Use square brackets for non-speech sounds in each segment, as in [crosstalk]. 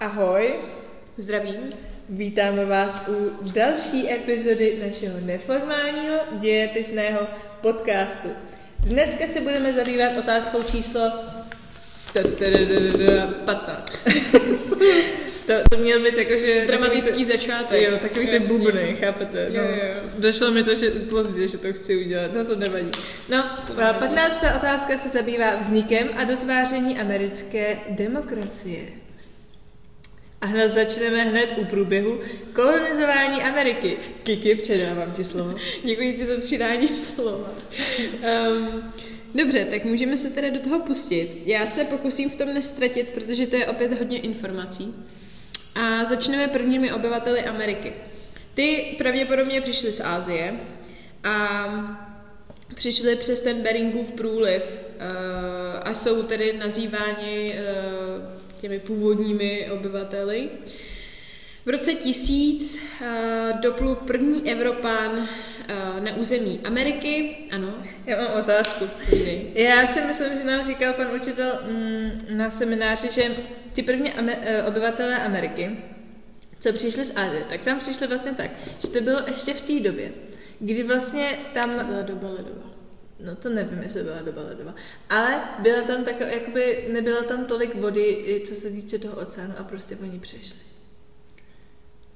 Ahoj, Zdravím. vítáme vás u další epizody našeho neformálního dějepisného podcastu. Dneska se budeme zabývat otázkou číslo 15. [laughs] To, to měl být jakože... Dramatický začátek. Jo, takový ty bubny, chápete? No, Jo, jo. Došlo mi to že pozdě, že to chci udělat, no to nevadí. No, a 15. otázka se zabývá vznikem a dotváření americké demokracie. A hned začneme hned u průběhu kolonizování Ameriky. Kiki, předávám ti slovo. [laughs] Děkuji ti za přidání slova. Um, dobře, tak můžeme se teda do toho pustit. Já se pokusím v tom nestratit, protože to je opět hodně informací. A začneme prvními obyvateli Ameriky. Ty pravděpodobně přišli z Ázie a přišli přes ten Beringův průliv uh, a jsou tedy nazýváni uh, těmi původními obyvateli. V roce 1000 uh, doplul první Evropán uh, na území Ameriky, ano. Já mám otázku. Povídej. Já si myslím, že nám říkal pan učitel mm, na semináři, že ti první eh, obyvatelé Ameriky, co přišli z Azie, tak tam přišli vlastně tak, že to bylo ještě v té době, kdy vlastně tam Byla doba ledová. No to nevím, jestli byla doba ledová. Ale byla tam takové, jakoby nebylo tam tolik vody, co se týče toho oceánu a prostě oni přešli.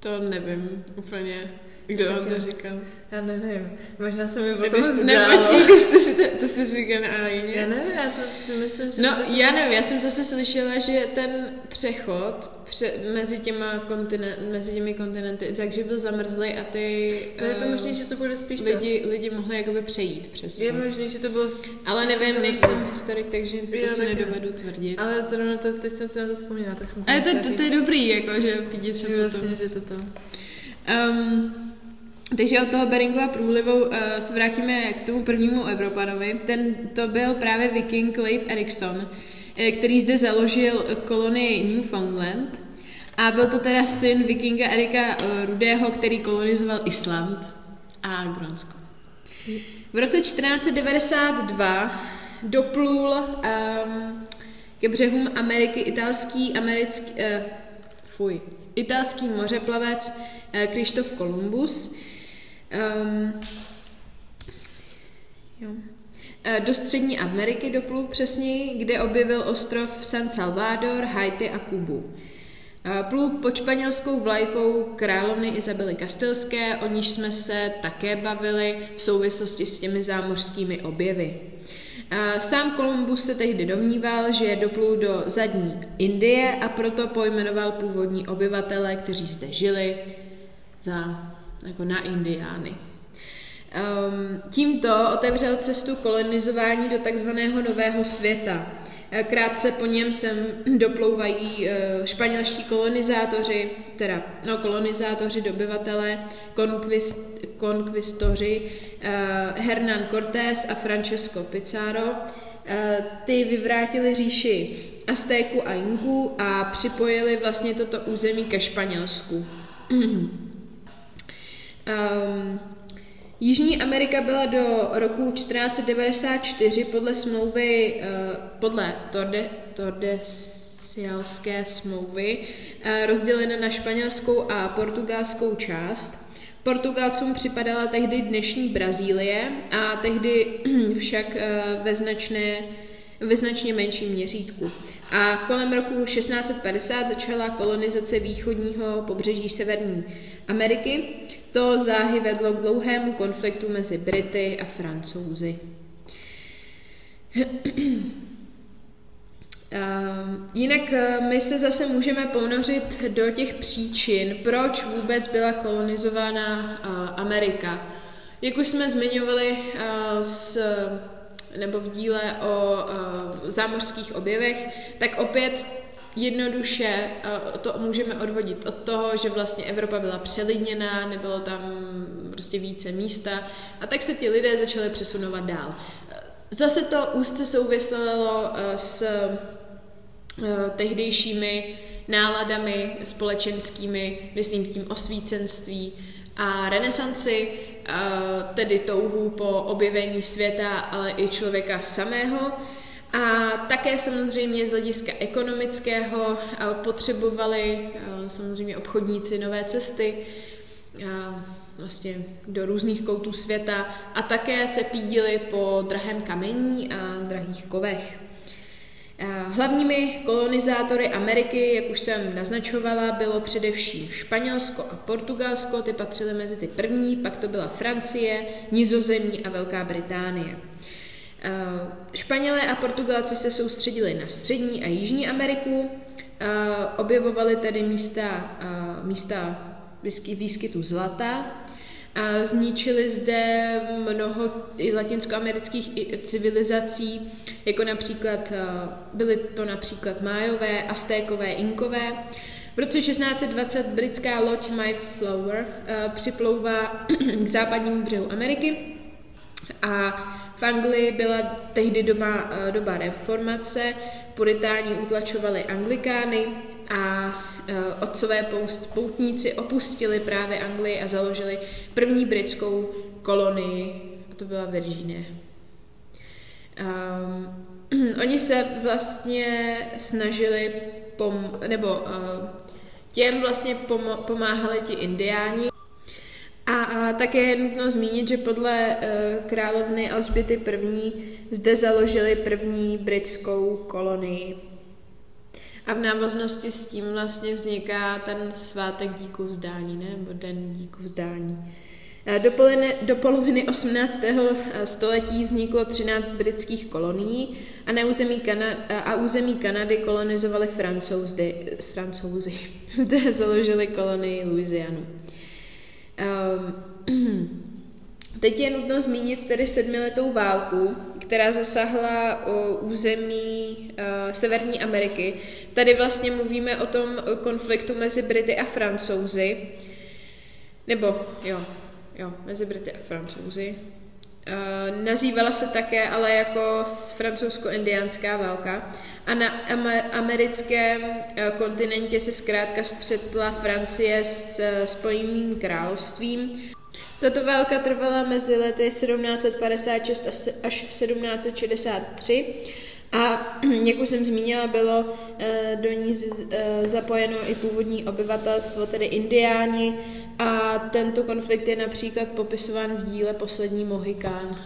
To nevím úplně, kdo vám to říkal. Já nevím, možná se mi o Nebo tom jste, zdálo. ne, počkej, [laughs] to jste, si, to jste říkal na Já nevím, já to si myslím, že... No, to... já nevím, já jsem zase slyšela, že ten přechod pře- mezi, těma kontinen- mezi těmi kontinenty, takže byl zamrzlý a ty No je to eh, možný, že to bude spíš to. lidi, lidi mohli jakoby přejít přes to. Je možný, že to bylo... Ale nevím, nejsem historik, takže to Jo, si tak nedovedu tvrdit. Ale, zrovna to, teď jsem si na to vzpomněla, tak jsem Ale to, to, to, je dobrý, jako, že se Že potom. vlastně, že to to... Um, takže od toho Beringova průlivu uh, se vrátíme k tomu prvnímu Evropanovi. Ten to byl právě viking Leif Erikson, eh, který zde založil kolonii Newfoundland. A byl to teda syn vikinga Erika uh, Rudého, který kolonizoval Island a Grónsko. V roce 1492 doplul um, ke břehům Ameriky italský, americký, uh, fuj, italský mořeplavec Krištof Kolumbus. Um, jo. Eh, Do střední Ameriky doplul přesněji, kde objevil ostrov San Salvador, Haiti a Kubu. Eh, Plul pod španělskou vlajkou královny Izabely Kastilské, o níž jsme se také bavili v souvislosti s těmi zámořskými objevy. Eh, Sám Kolumbus se tehdy domníval, že doplul do zadní Indie a proto pojmenoval původní obyvatele, kteří zde žili, za, jako na Indiány. Um, tímto otevřel cestu kolonizování do takzvaného Nového světa. Eh, Krátce po něm sem doplouvají eh, španělští kolonizátoři, teda no, kolonizátoři, dobyvatele, konkvist, konkvistoři eh, Hernán Cortés a Francesco Pizarro. Ty vyvrátili říši Aztéku a Inku a připojili vlastně toto území ke Španělsku. [clears throat] Um, Jižní Amerika byla do roku 1494 podle smlouvy, uh, podle Torde, Tordesialské smlouvy uh, rozdělena na španělskou a portugalskou část. Portugalcům připadala tehdy dnešní Brazílie a tehdy [clears throat] však uh, ve značné ve značně menším měřítku. A kolem roku 1650 začala kolonizace východního pobřeží Severní Ameriky. To záhy vedlo k dlouhému konfliktu mezi Brity a Francouzi. [clears throat] Jinak eh, my se zase můžeme ponořit do těch příčin, proč vůbec byla kolonizována Amerika. Jak už jsme zmiňovali eh, s, nebo v díle o eh, zámořských objevech, tak opět jednoduše eh, to můžeme odvodit od toho, že vlastně Evropa byla přelidněná, nebylo tam prostě více místa a tak se ti lidé začali přesunovat dál. Zase to úzce souviselo eh, s eh, tehdejšími náladami společenskými, myslím tím osvícenství a renesanci, tedy touhu po objevení světa, ale i člověka samého. A také samozřejmě z hlediska ekonomického potřebovali samozřejmě obchodníci nové cesty vlastně do různých koutů světa a také se pídili po drahém kamení a drahých kovech. Hlavními kolonizátory Ameriky, jak už jsem naznačovala, bylo především Španělsko a Portugalsko, ty patřily mezi ty první, pak to byla Francie, Nizozemí a Velká Británie. Španělé a Portugalci se soustředili na střední a jižní Ameriku, objevovali tedy místa, místa výskytu zlata, a zničili zde mnoho latinskoamerických civilizací, jako například byly to například Májové, Aztékové, Inkové. V roce 1620 britská loď Mayflower připlouvá [clears throat] k západnímu břehu Ameriky a v Anglii byla tehdy doba, doba reformace, puritáni utlačovali anglikány a Eh, otcové poutníci opustili právě Anglii a založili první britskou kolonii, a to byla Virginie. Um, [clears throat] oni se vlastně snažili, pom- nebo uh, těm vlastně pom- pomáhali ti indiáni. A, a také je nutno zmínit, že podle uh, královny Alžběty I. zde založili první britskou kolonii a v návaznosti s tím vlastně vzniká ten svátek díku vzdání, ne? nebo den díku vzdání. Eh, do, poloviny, do poloviny 18. Eh, století vzniklo 13 britských kolonií a, na území eh, a území Kanady kolonizovali francouzi. francouzi. [laughs] Zde založili kolonii Louisianu. Um, [clears throat] Teď je nutno zmínit tedy sedmiletou válku, která zasahla o území uh, Severní Ameriky. Tady vlastně mluvíme o tom konfliktu mezi Brity a Francouzi. Nebo, jo, jo, mezi Brity a Francouzi. Uh, nazývala se také ale jako francouzsko-indiánská válka a na americkém uh, kontinentě se zkrátka střetla Francie s uh, Spojeným královstvím. Tato válka trvala mezi lety 1756 až 1763 a, [clears throat] jak už jsem zmínila, bylo eh, do ní eh, zapojeno i původní obyvatelstvo, tedy indiáni, a tento konflikt je například popisován v díle Poslední Mohikán.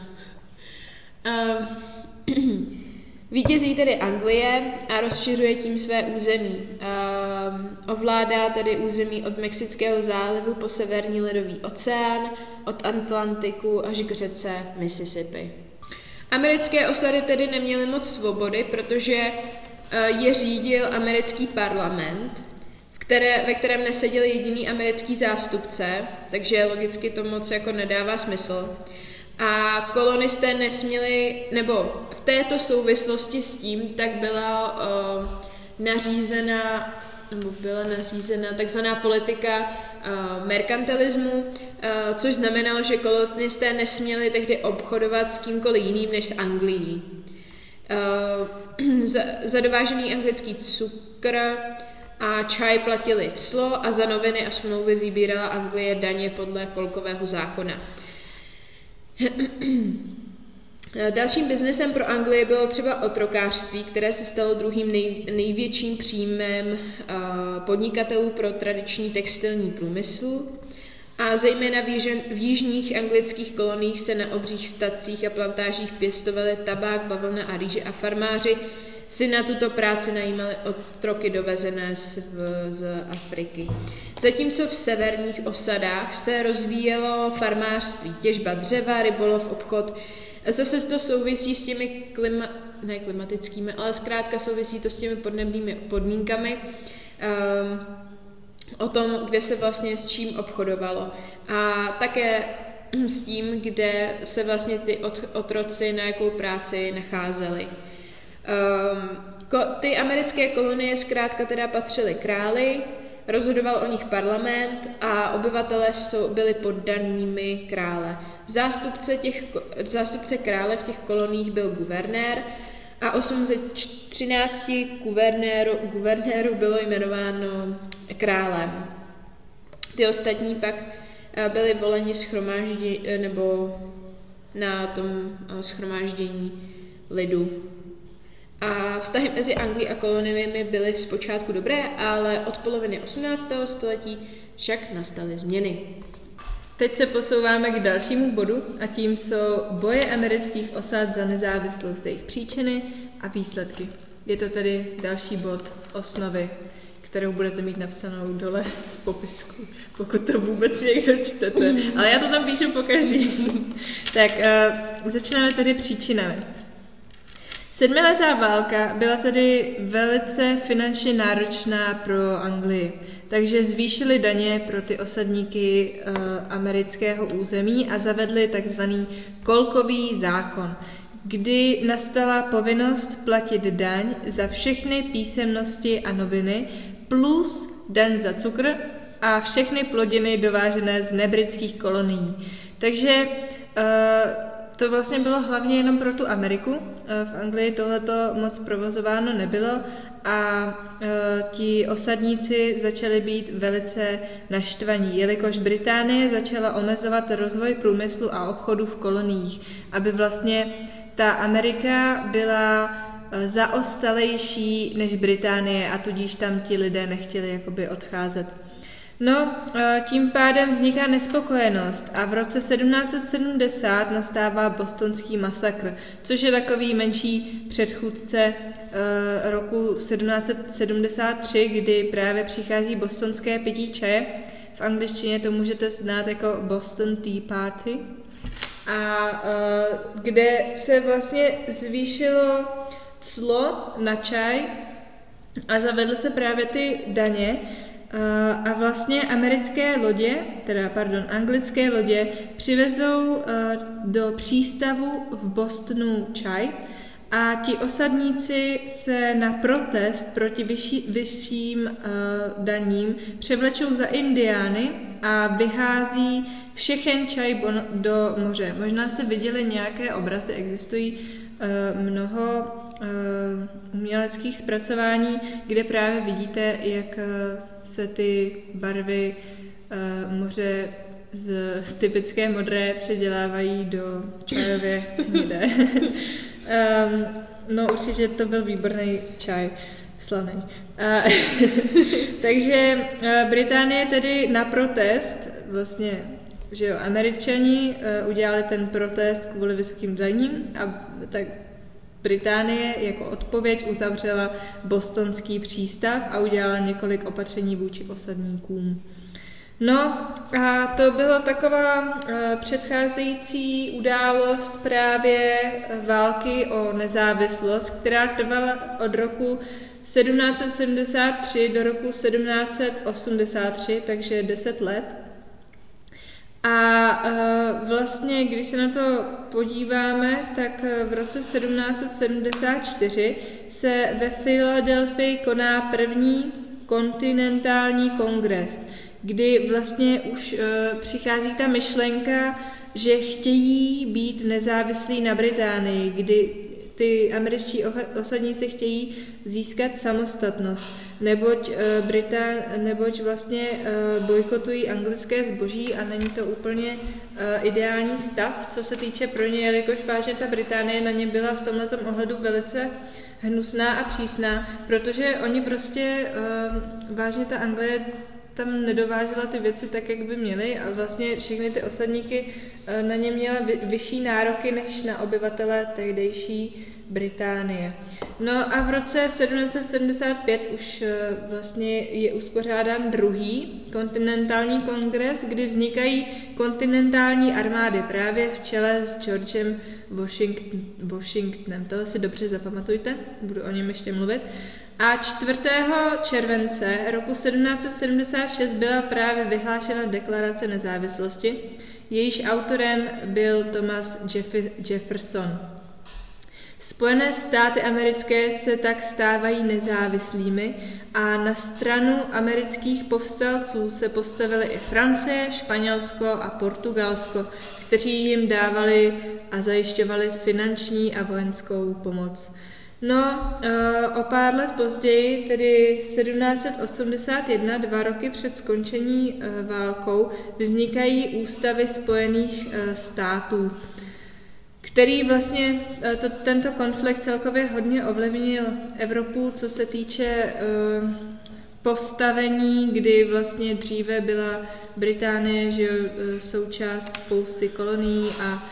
[clears throat] Vítězí tedy Anglie a rozšiřuje tím své území. Um, ovládá tedy území od Mexického zálivu po severní ledový oceán, od Atlantiku až k řece Mississippi. Americké osady tedy neměly moc svobody, protože uh, je řídil americký parlament, v které, ve kterém neseděl jediný americký zástupce, takže logicky to moc jako nedává smysl. A kolonisté nesměli, nebo v této souvislosti s tím, tak byla uh, nařízena nebo byla nařízena takzvaná politika merkantilismu, uh, což znamenalo, že kolonisté nesměli tehdy obchodovat s kýmkoliv jiným než s Anglií. Uh, [clears throat] za, za dovážený anglický cukr a čaj platili clo a za noviny a smlouvy vybírala Anglie daně podle kolkového zákona. [clears throat] Dalším biznesem pro Anglii bylo třeba otrokářství, které se stalo druhým nej, největším příjmem uh, podnikatelů pro tradiční textilní průmysl. A zejména v, jižen, v jižních anglických koloniích se na obřích stacích a plantážích pěstovali tabák, bavlna a rýže a farmáři si na tuto práci najímali otroky dovezené z, z Afriky. Zatímco v severních osadách se rozvíjelo farmářství, těžba dřeva, rybolov, obchod. Zase to souvisí s těmi klima, ne klimatickými, ale zkrátka souvisí to s těmi podnebnými podmínkami. Um, o tom, kde se vlastně s čím obchodovalo. A také s tím, kde se vlastně ty otroci na jakou práci nacházeli. Um, ko, ty americké kolonie zkrátka teda patřily králi, rozhodoval o nich parlament a obyvatelé jsou, byli poddanými krále. Zástupce, těch, zástupce krále v těch koloních byl guvernér a 8 ze 13 guvernérů, guvernérů bylo jmenováno králem. Ty ostatní pak eh, byli voleni schromáždí, eh, nebo na tom eh, schromáždění lidu A vztahy mezi Anglií a koloniemi byly zpočátku dobré, ale od poloviny 18. století však nastaly změny. Teď se posouváme k dalšímu bodu a tím jsou boje amerických osad za nezávislost, jejich příčiny a výsledky. Je to tedy další bod osnovy, kterou budete mít napsanou dole v popisku, pokud to vůbec někdo čtete. Ale já to tam píšu po každý. [laughs] tak uh, začínáme tedy příčinami. Sedmiletá válka byla tedy velice finančně náročná pro Anglii, takže zvýšili daně pro ty osadníky e, amerického území a zavedli takzvaný kolkový zákon, kdy nastala povinnost platit daň za všechny písemnosti a noviny plus daň za cukr a všechny plodiny dovážené z nebritských kolonií. Takže e, to vlastně bylo hlavně jenom pro tu Ameriku. Eh, v Anglii tohleto moc provozováno nebylo a e, ti osadníci začali být velice naštvaní, jelikož Británie začala omezovat rozvoj průmyslu a obchodu v koloniích, aby vlastně ta Amerika byla e, zaostalejší než Británie a tudíž tam ti lidé nechtěli jakoby odcházet. No, e, tím pádem vzniká nespokojenost a v roce 1770 nastává bostonský masakr, což je takový menší předchůdce e, roku 1773, kdy právě přichází bostonské pití čaje. V angličtině to můžete znát jako Boston Tea Party. A e, kde se vlastně zvýšilo clo na čaj a zavedly se právě ty daně, Eh, a vlastně americké lodě, teda pardon, anglické lodě přivezou eh, do přístavu v Bostonu čaj a ti osadníci se na protest proti vyšší, vyšším uh, daním převlečou za indiány a vyhází všechen čaj do moře. Možná jste viděli nějaké obrazy, existují uh, mnoho uh, uměleckých zpracování, kde právě vidíte, jak uh, se ty barvy moře z [laughs] typické modré předělávají do čajově [laughs] hnědé. um, no určitě to byl výborný čaj, slaný. Uh, [laughs] takže uh, Británie tedy na protest, vlastně že jo, američani uh, udělali ten protest kvůli vysokým daním a tak Británie jako odpověď uzavřela bostonský přístav a udělala několik opatření vůči osadníkům. No a to byla taková uh, předcházející událost právě války o nezávislost, která trvala od roku 1773 do roku 1783, takže 10 let. A uh, vlastně, když se na to podíváme, tak e, v roce 1774 se ve Filadelfii koná první kontinentální kongres, kdy vlastně už uh, přichází ta myšlenka, že chtějí být nezávislí na Británii, kdy ty američtí osadníci chtějí získat samostatnost, neboť, uh, Britán, neboť vlastně uh, bojkotují anglické zboží a není to úplně uh, ideální stav, co se týče pro ně, jelikož vážně ta Británie na ně byla v tomto ohledu velice hnusná a přísná, protože oni prostě, vážně ta Anglie tam nedovážela ty věci tak, jak by měly a vlastně všechny ty osadníky eh, na ně měla vyšší nároky než na obyvatele tehdejší Británie. No a v roce 1775 už eh, vlastně je uspořádán druhý kontinentální kongres, kdy vznikají kontinentální armády právě v čele s Georgem Washington, Washingtonem. Toho si dobře zapamatujte, budu o něm ještě mluvit. A 4. července roku 1776 byla právě vyhlášena deklarace nezávislosti, jejíž autorem byl Thomas Jefferson. Spojené státy americké se tak stávají nezávislými a na stranu amerických povstalců se postavily i Francie, Španělsko a Portugalsko, kteří jim dávali a zajišťovali finanční a vojenskou pomoc. No, eh, o pár let později, tedy 1781, dva roky před skončení eh, válkou, vznikají ústavy Spojených eh, států který vlastně to, tento konflikt celkově hodně ovlivnil Evropu, co se týče uh, postavení, kdy vlastně dříve byla Británie že e, součást spousty kolonií a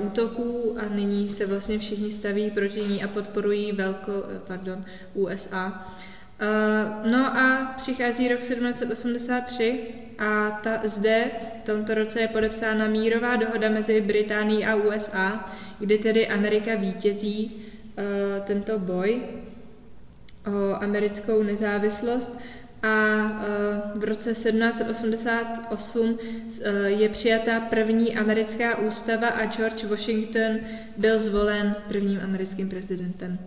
uh, útoků a nyní se vlastně všichni staví proti ní a podporují velko, pardon, USA. Uh, no a přichází rok 1783 a ta, zde v tomto roce je podepsána mírová dohoda mezi Británií a USA, kdy tedy Amerika vítězí uh, tento boj o americkou nezávislost a e, v roce 1788 e, je přijata první americká ústava a George Washington byl zvolen prvním americkým prezidentem.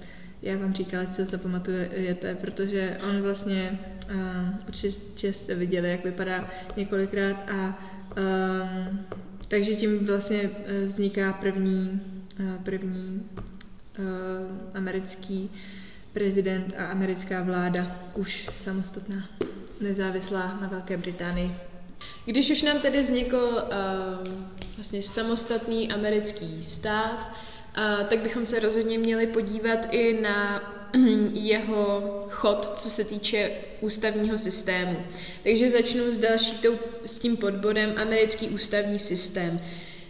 Já vám říkala, co se pamatujete, protože on vlastně, uh, určitě jste viděli, jak vypadá několikrát a um, takže tím vlastně vzniká první, uh, první uh, americký prezident a americká vláda už samostatná, nezávislá na Velké Británii. Když už nám tedy vznikl uh, vlastně samostatný americký stát, tak bychom se rozhodně měli podívat i na [clears throat] jeho chod, co se týče ústavního systému. Takže začnu s další tou, s tím podbodem americký ústavní systém.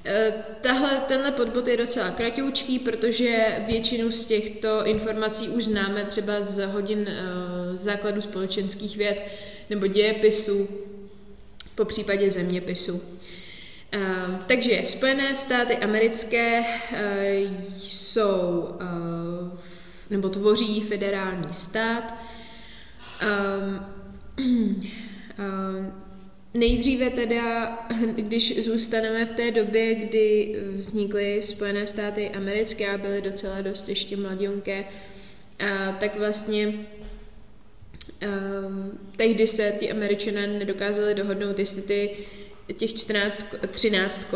Eh, tahle, tenhle podbod je docela kratoučký, protože většinu z těchto informací už známe třeba z hodin uh, základů společenských věd nebo dějepisu, po případě zeměpisu. Uh, takže Spojené státy americké uh, jsou uh, nebo tvoří federální stát. Um, um, [clears throat] Nejdříve teda, [laughs] když zůstaneme v té době, kdy vznikly Spojené státy americké a byly docela dost ještě mladionké, tak vlastně tehdy se ti američané nedokázali dohodnout, jestli ty těch 14, 13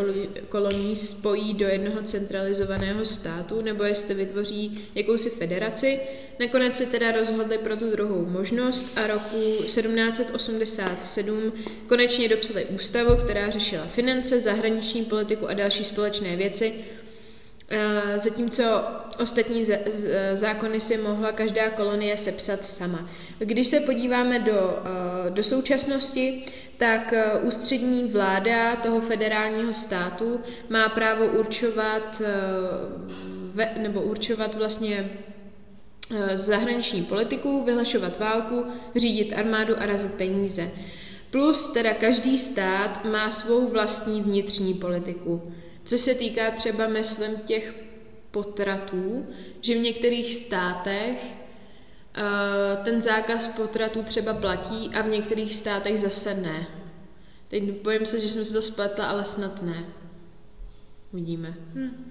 kolonií spojí do jednoho centralizovaného státu, nebo jestli vytvoří jakousi federaci. Nakonec se teda rozhodli pro tu druhou možnost a roku 1787 konečně dopsali ústavu, která řešila finance, zahraniční politiku a další společné věci, Eh, zatímco ostatní zákony si mohla každá kolonie sepsat sama. Když se podíváme do, eh, do současnosti, tak eh, ústřední vláda toho federálního státu má právo určovat nebo určovat vlastně zahraniční politiku, vyhlašovat válku, řídit armádu a razit peníze. Plus teda každý stát má svou vlastní vnitřní politiku. Co se týká třeba, myslím, těch potratů, že v některých státech ten zákaz potratů třeba platí a v některých státech zase ne. Teď bojím se, že jsme se to spletla, ale snad ne. Uvidíme. Hm.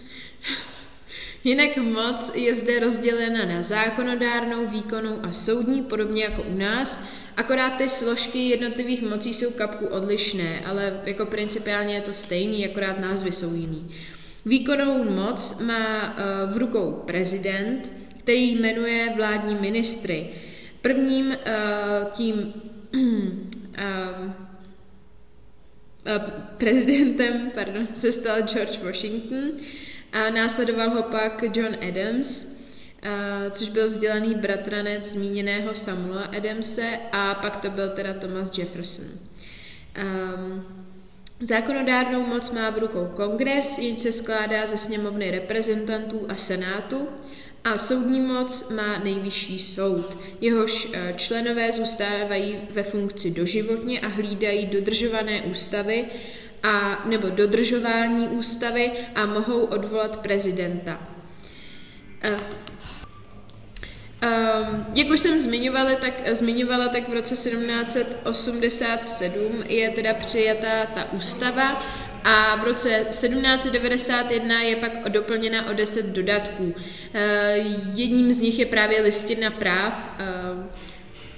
[laughs] Jinak moc je zde rozdělena na zákonodárnou, výkonnou a soudní, podobně jako u nás, akorát ty složky jednotlivých mocí jsou kapku odlišné, ale jako principiálně je to stejný, akorát názvy jsou jiný. Výkonnou moc má uh, v rukou prezident, který jmenuje vládní ministry. Prvním uh, tím uh, [clears throat] prezidentem pardon, [laughs] se stal George Washington, a následoval ho pak John Adams, což byl vzdělaný bratranec zmíněného Samuela Adamse a pak to byl teda Thomas Jefferson. Um, zákonodárnou moc má v rukou kongres, jenž se skládá ze sněmovny reprezentantů a senátu a soudní moc má nejvyšší soud. Jehož e, členové zůstávají ve funkci doživotně a hlídají dodržované ústavy a, nebo dodržování ústavy a mohou odvolat prezidenta. Um, jak už jsem zmiňovala tak, zmiňovala, tak v roce 1787 je teda přijata ta ústava a v roce 1791 je pak doplněna o 10 dodatků. Uh, jedním z nich je právě listina práv, uh,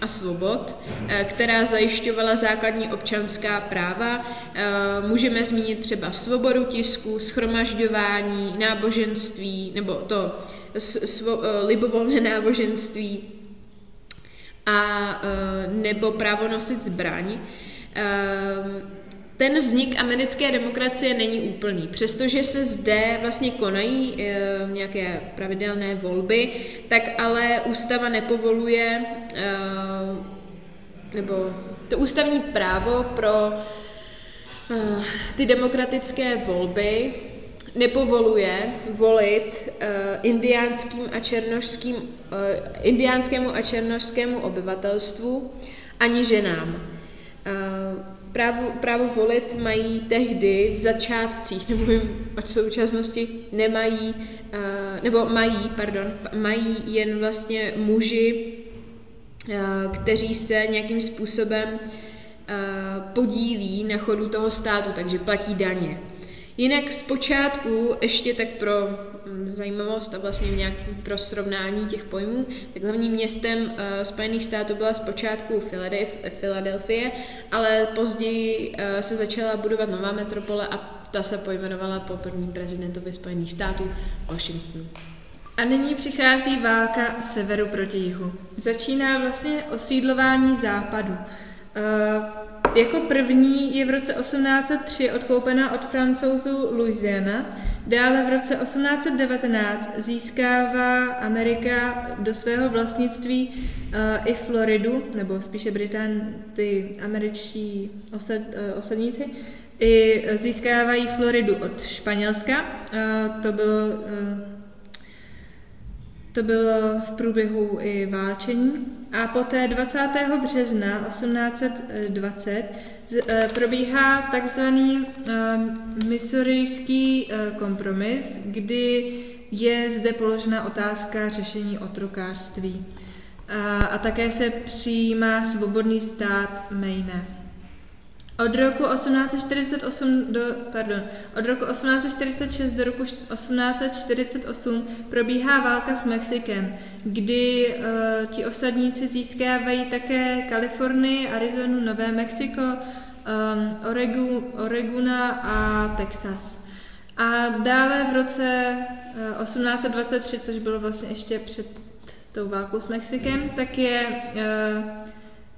a svobod, eh, která zajišťovala základní občanská práva. Můžeme zmínit třeba svobodu tisku, schromažďování, náboženství, nebo to svo, libovolné náboženství a nebo právo nosit zbraň. Ten vznik americké demokracie není úplný. Přestože se zde vlastně konají e, nějaké pravidelné volby, tak ale ústava nepovoluje, e, nebo to ústavní právo pro e, ty demokratické volby nepovoluje volit indiánským a černošským, uh, indiánskému a černošskému obyvatelstvu ani ženám. Právo, právo volit mají tehdy v začátcích, nemluvím o současnosti, nemají, uh, nebo mají, pardon, mají jen vlastně muži, uh, kteří se nějakým způsobem uh, podílí na chodu toho státu, takže platí daně. Jinak zpočátku, ještě tak pro zajímavost a vlastně nějak pro srovnání těch pojmů, tak hlavním městem uh, Spojených států byla zpočátku Filadelfie, ale později uh, se začala budovat nová metropole a ta se pojmenovala po prvním prezidentovi Spojených států Washingtonu. A nyní přichází válka severu proti jihu. Začíná vlastně osídlování západu. Uh, jako první je v roce 1803 odkoupena od francouzů Louisiana, dále v roce 1819 získává Amerika do svého vlastnictví uh, i Floridu, nebo spíše Britán, ty američtí osad, uh, osadníci, i získávají Floridu od Španělska. Uh, to bylo uh, to bylo v průběhu i válčení. A poté 20. března 1820 eh, probíhá takzvaný ehm, missouriský eh, kompromis, kdy je zde položena otázka řešení otrokářství. A, a také se přijímá svobodný stát Maine. Od roku 1848 do, pardon, od roku 1846 do roku 1848 probíhá válka s Mexikem, kdy uh, ti osadníci získávají také Kalifornii, Arizonu, Nové Mexiko, um, Oregu, Oreguna a Texas. A dále v roce uh, 1823, což bylo vlastně ještě před tou válkou s Mexikem, tak je uh,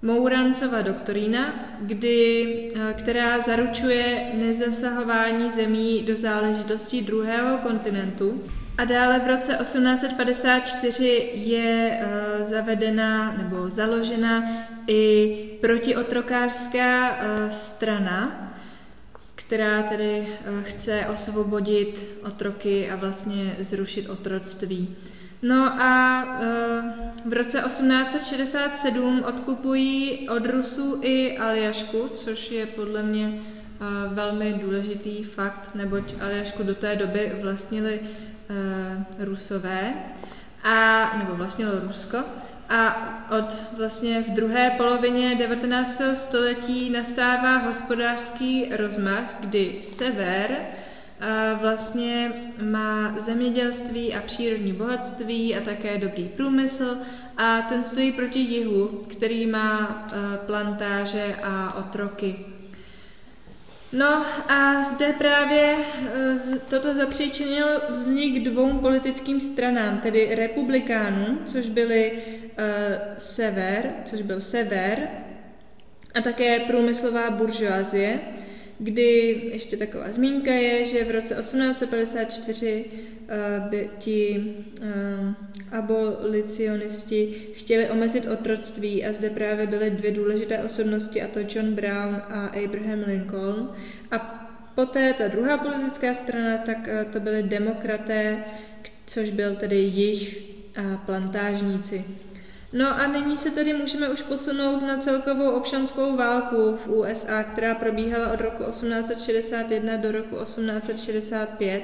Mourancova doktorína, kdy, eh, která zaručuje nezasahování zemí do záležitostí druhého kontinentu. A dále v roce 1854 je uh, zavedena nebo založena i protiotrokářská uh, strana, která tedy chce osvobodit otroky a vlastně zrušit otroctví. No a uh, v roce 1867 odkupují od Rusů i Aljašku, což je podle mě uh, velmi důležitý fakt, neboť Aljašku do té doby vlastnili uh, Rusové, a, nebo vlastnilo Rusko. A od vlastně v druhé polovině 19. století nastává hospodářský rozmach, kdy sever vlastně má zemědělství a přírodní bohatství a také dobrý průmysl a ten stojí proti jihu, který má e, plantáže a otroky. No a zde právě e, toto zapříčinilo vznik dvou politickým stranám, tedy republikánů, což byly e, sever, což byl sever, a také průmyslová buržoazie, kdy ještě taková zmínka je, že v roce 1854 uh, by ti uh, abolicionisti chtěli omezit otroctví a zde právě byly dvě důležité osobnosti, a to John Brown a Abraham Lincoln. A poté ta druhá politická strana, tak uh, to byly demokraté, což byl tedy jich a plantážníci. No a nyní se tedy můžeme už posunout na celkovou občanskou válku v USA, která probíhala od roku 1861 do roku 1865.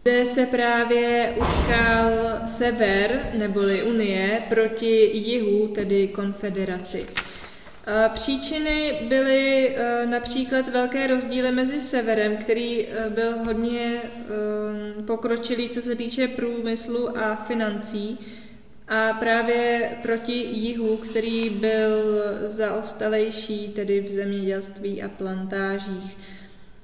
Zde se právě utkal sever, neboli Unie, proti jihu, tedy konfederaci. Příčiny byly e, například velké rozdíly mezi severem, který e, byl hodně e, pokročilý, co se týče průmyslu a financí, a právě proti jihu, který byl zaostalejší, tedy v zemědělství a plantážích.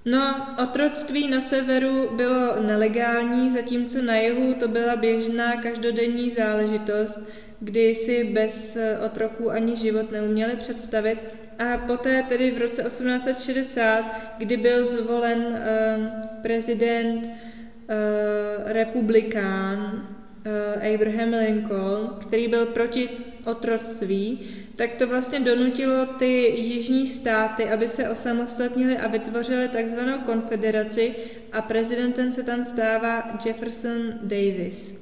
No, otroctví na severu bylo nelegální, zatímco na jihu to byla běžná každodenní záležitost, kdy si bez otroků ani život neuměli představit a poté tedy v roce 1860, kdy byl zvolen um, prezident uh, republikán Abraham Lincoln, který byl proti otroctví, tak to vlastně donutilo ty jižní státy, aby se osamostatnili a vytvořili takzvanou konfederaci a prezidentem se tam stává Jefferson Davis.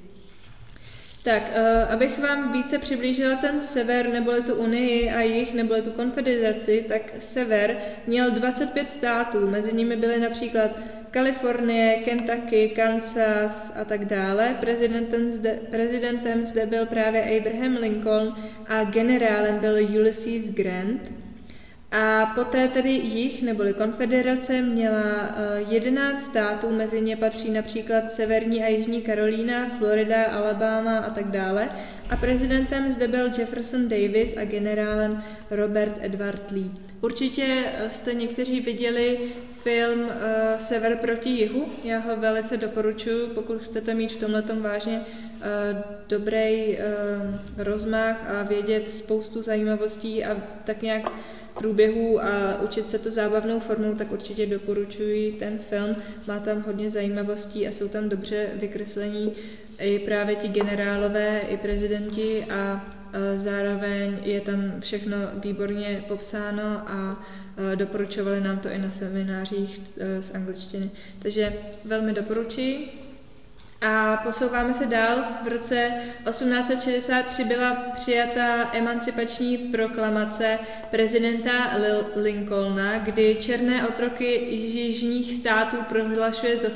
Tak, uh, abych vám více přiblížila ten sever, neboli tu Unii a jich, neboli tu konfederaci, tak sever měl 25 států, mezi nimi byly například Kalifornie, Kentucky, Kansas a tak dále. Prezidentem zde, prezidentem zde byl právě Abraham Lincoln a generálem byl Ulysses Grant. A poté tedy jich, neboli konfederace, měla 11 eh, států, mezi ně patří například Severní a Jižní Karolína, Florida, Alabama a tak dále. A prezidentem zde byl Jefferson Davis a generálem Robert Edward Lee. Určitě eh, jste někteří viděli film uh, Sever proti jihu. Já ho velice doporučuji, pokud chcete mít v tomhle vážně uh, dobrý uh, rozmach a vědět spoustu zajímavostí a tak nějak průběhů a učit se to zábavnou formou, tak určitě doporučuji ten film. Má tam hodně zajímavostí a jsou tam dobře vykreslení i právě ti generálové, i prezidenti a zároveň je tam všechno výborně popsáno a doporučovali nám to i na seminářích e, z angličtiny. Takže velmi doporučuji. A posouváme se dál. V roce 1863 byla přijata emancipační proklamace prezidenta Lincolna, kdy černé otroky jižních států prohlašuje za,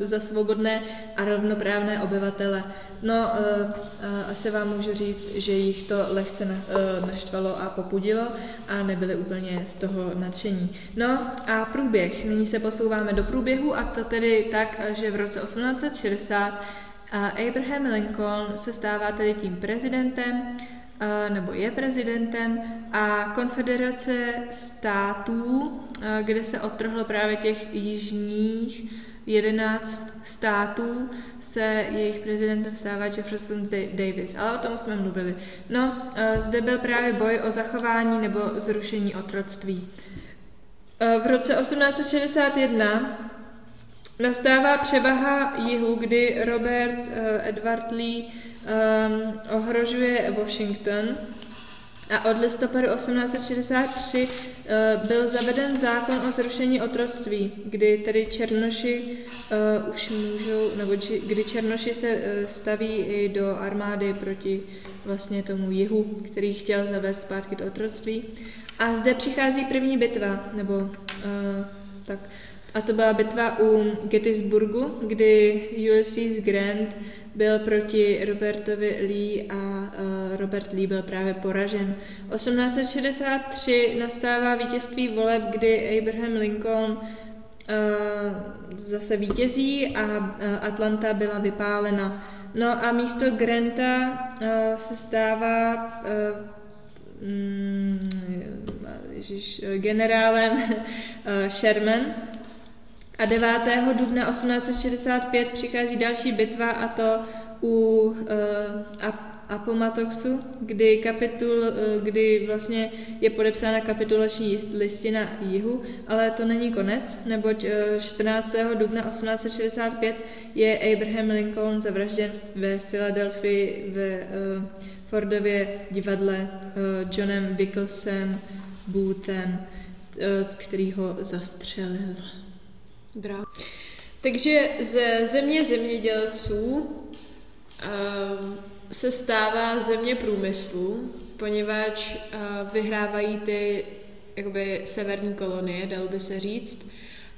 za svobodné a rovnoprávné obyvatele. No, uh, uh, asi vám můžu říct, že jich to lehce na, uh, naštvalo a popudilo a nebyli úplně z toho nadšení. No a průběh. Nyní se posouváme do průběhu a to tedy tak, že v roce 1860 Abraham Lincoln se stává tedy tím prezidentem, nebo je prezidentem a konfederace států, kde se odtrhlo právě těch jižních 11 států se jejich prezidentem stává Jefferson Davis, ale o tom jsme mluvili. No, zde byl právě boj o zachování nebo zrušení otroctví. V roce 1861 nastává převaha jihu, kdy Robert e, Edward Lee um, ohrožuje Washington a od listopadu 1863 uh, byl zaveden zákon o zrušení otroctví, kdy tedy černoši uh, už můžou, nebo či, kdy černoši se uh, staví i do armády proti vlastně tomu jihu, který chtěl zavést zpátky do otroctví. A zde přichází první bitva, nebo uh, tak a to byla bitva u Gettysburgu, kdy Ulysses Grant byl proti Robertovi Lee a uh, Robert Lee byl právě poražen. 1863 nastává vítězství voleb, kdy Abraham Lincoln uh, zase vítězí a uh, Atlanta byla vypálena. No a místo Granta se stává mm, ježiš, generálem Sherman, a 9. dubna 1865 přichází další bitva a to u uh, Apomatoxu, kdy, kapitul, uh, kdy vlastně je podepsána kapitulační listina jihu, ale to není konec, neboť uh, 14. dubna 1865 je Abraham Lincoln zavražděn ve Filadelfii ve Fordově divadle Johnem Wicklesem Bootem, uh, který ho zastřelil. Dobrá. Takže ze země zemědělců uh, se stává země průmyslu, poněvadž uh, vyhrávají ty jakoby severní kolonie, dalo by se říct,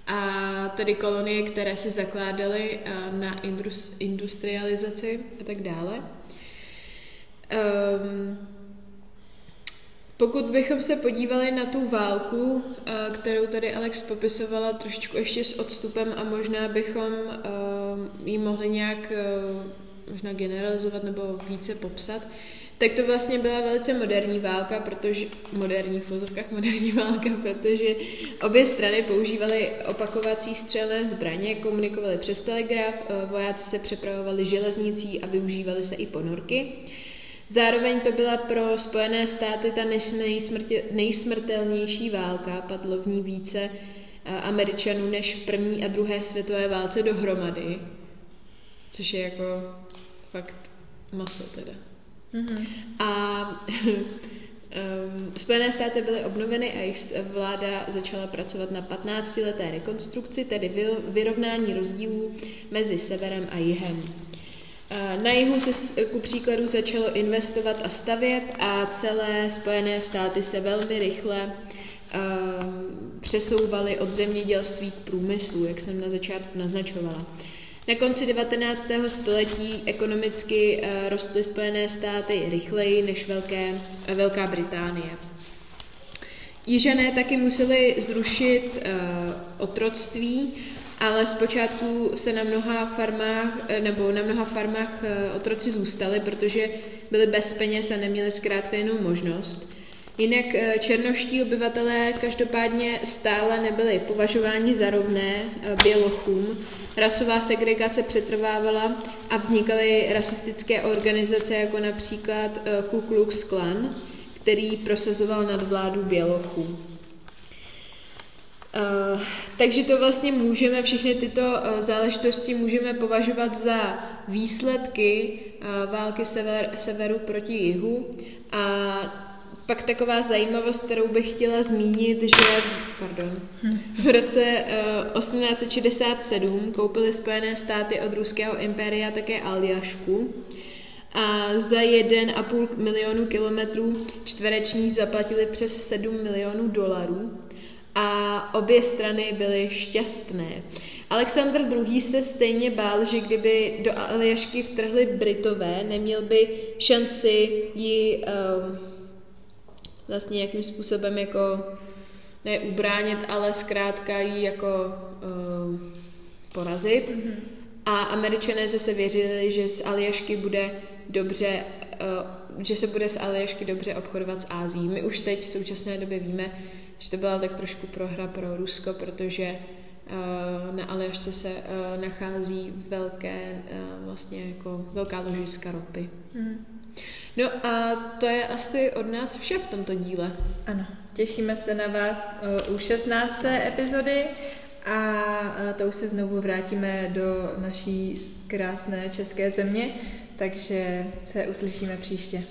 a tedy kolonie, které si zakládaly uh, na industrializaci a tak dále. Um, pokud bychom se podívali na tu válku, eh, kterou tady Alex popisovala trošičku ještě s odstupem a možná bychom eh, ji mohli nějak eh, možná generalizovat nebo více popsat, tak to vlastně byla velice moderní válka, protože moderní v fotovkách moderní válka, protože obě strany používaly opakovací střelné zbraně, komunikovaly přes telegraf, vojáci se přepravovali železnicí a využívali se i ponorky. Zároveň to byla pro Spojené státy ta nejsmrtelnější válka, padlo v ní více Američanů než v první a druhé světové válce dohromady, což je jako fakt maso teda. Mm-hmm. A um, [laughs] Spojené státy byly obnoveny a jejich vláda začala pracovat na 15-leté rekonstrukci, tedy vyrovnání rozdílů mezi severem a jihem. Na jihu se ku příkladu začalo investovat a stavět a celé Spojené státy se velmi rychle přesouvaly od zemědělství k průmyslu, jak jsem na začátku naznačovala. Na konci 19. století ekonomicky rostly Spojené státy rychleji než Velké, Velká Británie. Jižané taky museli zrušit otroctví ale zpočátku se na mnoha farmách, eh, nebo na mnoha farmách eh, otroci zůstali, protože byli bez peněz a neměli zkrátka jinou možnost. Jinak eh, černoští obyvatelé každopádně stále nebyli považováni za rovné bělochům, rasová segregace přetrvávala a vznikaly rasistické organizace jako například Ku Klux Klan, který prosazoval nadvládu bělochů. Uh, takže to vlastně můžeme, všechny tyto uh, záležitosti můžeme považovat za výsledky uh, války sever, severu proti jihu. A pak taková zajímavost, kterou bych chtěla zmínit, že pardon, v roce uh, 1867 koupily Spojené státy od ruského impéria také Aljašku a za 1,5 milionu kilometrů čtverečních zaplatili přes 7 milionů dolarů a obě strany byly šťastné. Aleksandr II. se stejně bál, že kdyby do Aljašky vtrhli Britové, neměl by šanci ji uh, vlastně nějakým způsobem jako ne ubránit, ale zkrátka ji jako uh, porazit. Mm-hmm. A američané zase věřili, že z Aljašky bude dobře, uh, že se bude z Aljašky dobře obchodovat s Ázií. My už teď v současné době víme, že to byla tak trošku prohra pro Rusko, protože uh, na Aljašce se uh, nachází velké, uh, vlastně jako velká ložiska ropy. Hmm. No a to je asi od nás vše v tomto díle. Ano, těšíme se na vás u 16. epizody a to už se znovu vrátíme do naší krásné české země, takže se uslyšíme příště.